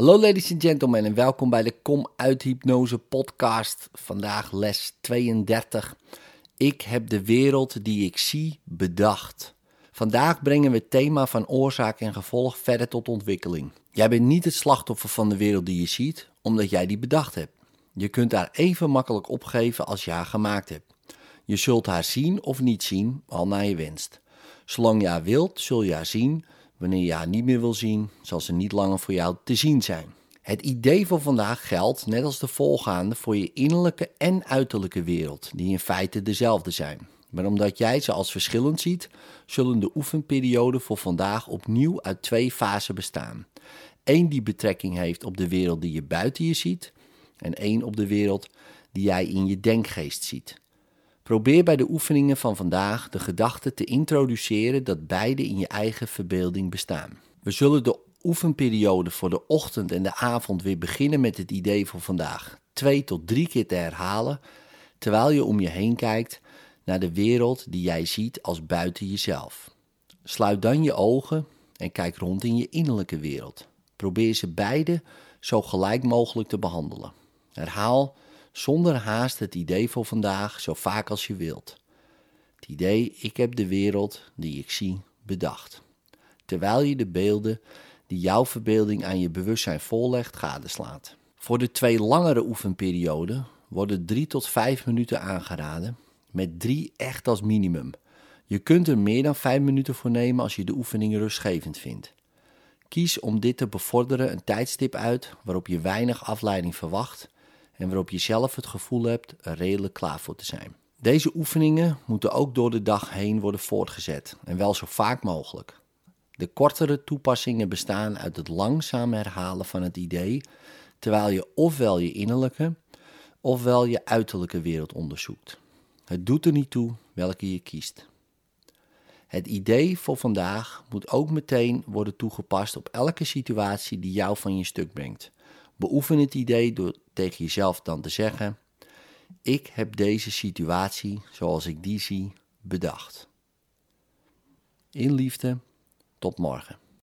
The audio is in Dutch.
Hallo ladies and gentlemen en welkom bij de Kom uit Hypnose podcast. Vandaag les 32. Ik heb de wereld die ik zie bedacht. Vandaag brengen we het thema van oorzaak en gevolg verder tot ontwikkeling. Jij bent niet het slachtoffer van de wereld die je ziet, omdat jij die bedacht hebt. Je kunt haar even makkelijk opgeven als je haar gemaakt hebt. Je zult haar zien of niet zien, al naar je wenst. Zolang je haar wilt, zul je haar zien Wanneer je haar niet meer wil zien, zal ze niet langer voor jou te zien zijn. Het idee van vandaag geldt, net als de voorgaande, voor je innerlijke en uiterlijke wereld, die in feite dezelfde zijn. Maar omdat jij ze als verschillend ziet, zullen de oefenperioden voor vandaag opnieuw uit twee fasen bestaan. Eén die betrekking heeft op de wereld die je buiten je ziet, en één op de wereld die jij in je denkgeest ziet. Probeer bij de oefeningen van vandaag de gedachte te introduceren dat beide in je eigen verbeelding bestaan. We zullen de oefenperiode voor de ochtend en de avond weer beginnen met het idee voor vandaag. Twee tot drie keer te herhalen, terwijl je om je heen kijkt naar de wereld die jij ziet als buiten jezelf. Sluit dan je ogen en kijk rond in je innerlijke wereld. Probeer ze beide zo gelijk mogelijk te behandelen. Herhaal zonder haast het idee voor vandaag zo vaak als je wilt. Het idee, ik heb de wereld die ik zie bedacht. Terwijl je de beelden die jouw verbeelding aan je bewustzijn voorlegt gadeslaat. Voor de twee langere oefenperioden worden drie tot vijf minuten aangeraden, met drie echt als minimum. Je kunt er meer dan vijf minuten voor nemen als je de oefening rustgevend vindt. Kies om dit te bevorderen een tijdstip uit waarop je weinig afleiding verwacht en waarop je zelf het gevoel hebt er redelijk klaar voor te zijn. Deze oefeningen moeten ook door de dag heen worden voortgezet en wel zo vaak mogelijk. De kortere toepassingen bestaan uit het langzaam herhalen van het idee, terwijl je ofwel je innerlijke ofwel je uiterlijke wereld onderzoekt. Het doet er niet toe welke je kiest. Het idee voor vandaag moet ook meteen worden toegepast op elke situatie die jou van je stuk brengt. Beoefen het idee door tegen jezelf dan te zeggen: Ik heb deze situatie zoals ik die zie bedacht. In liefde, tot morgen.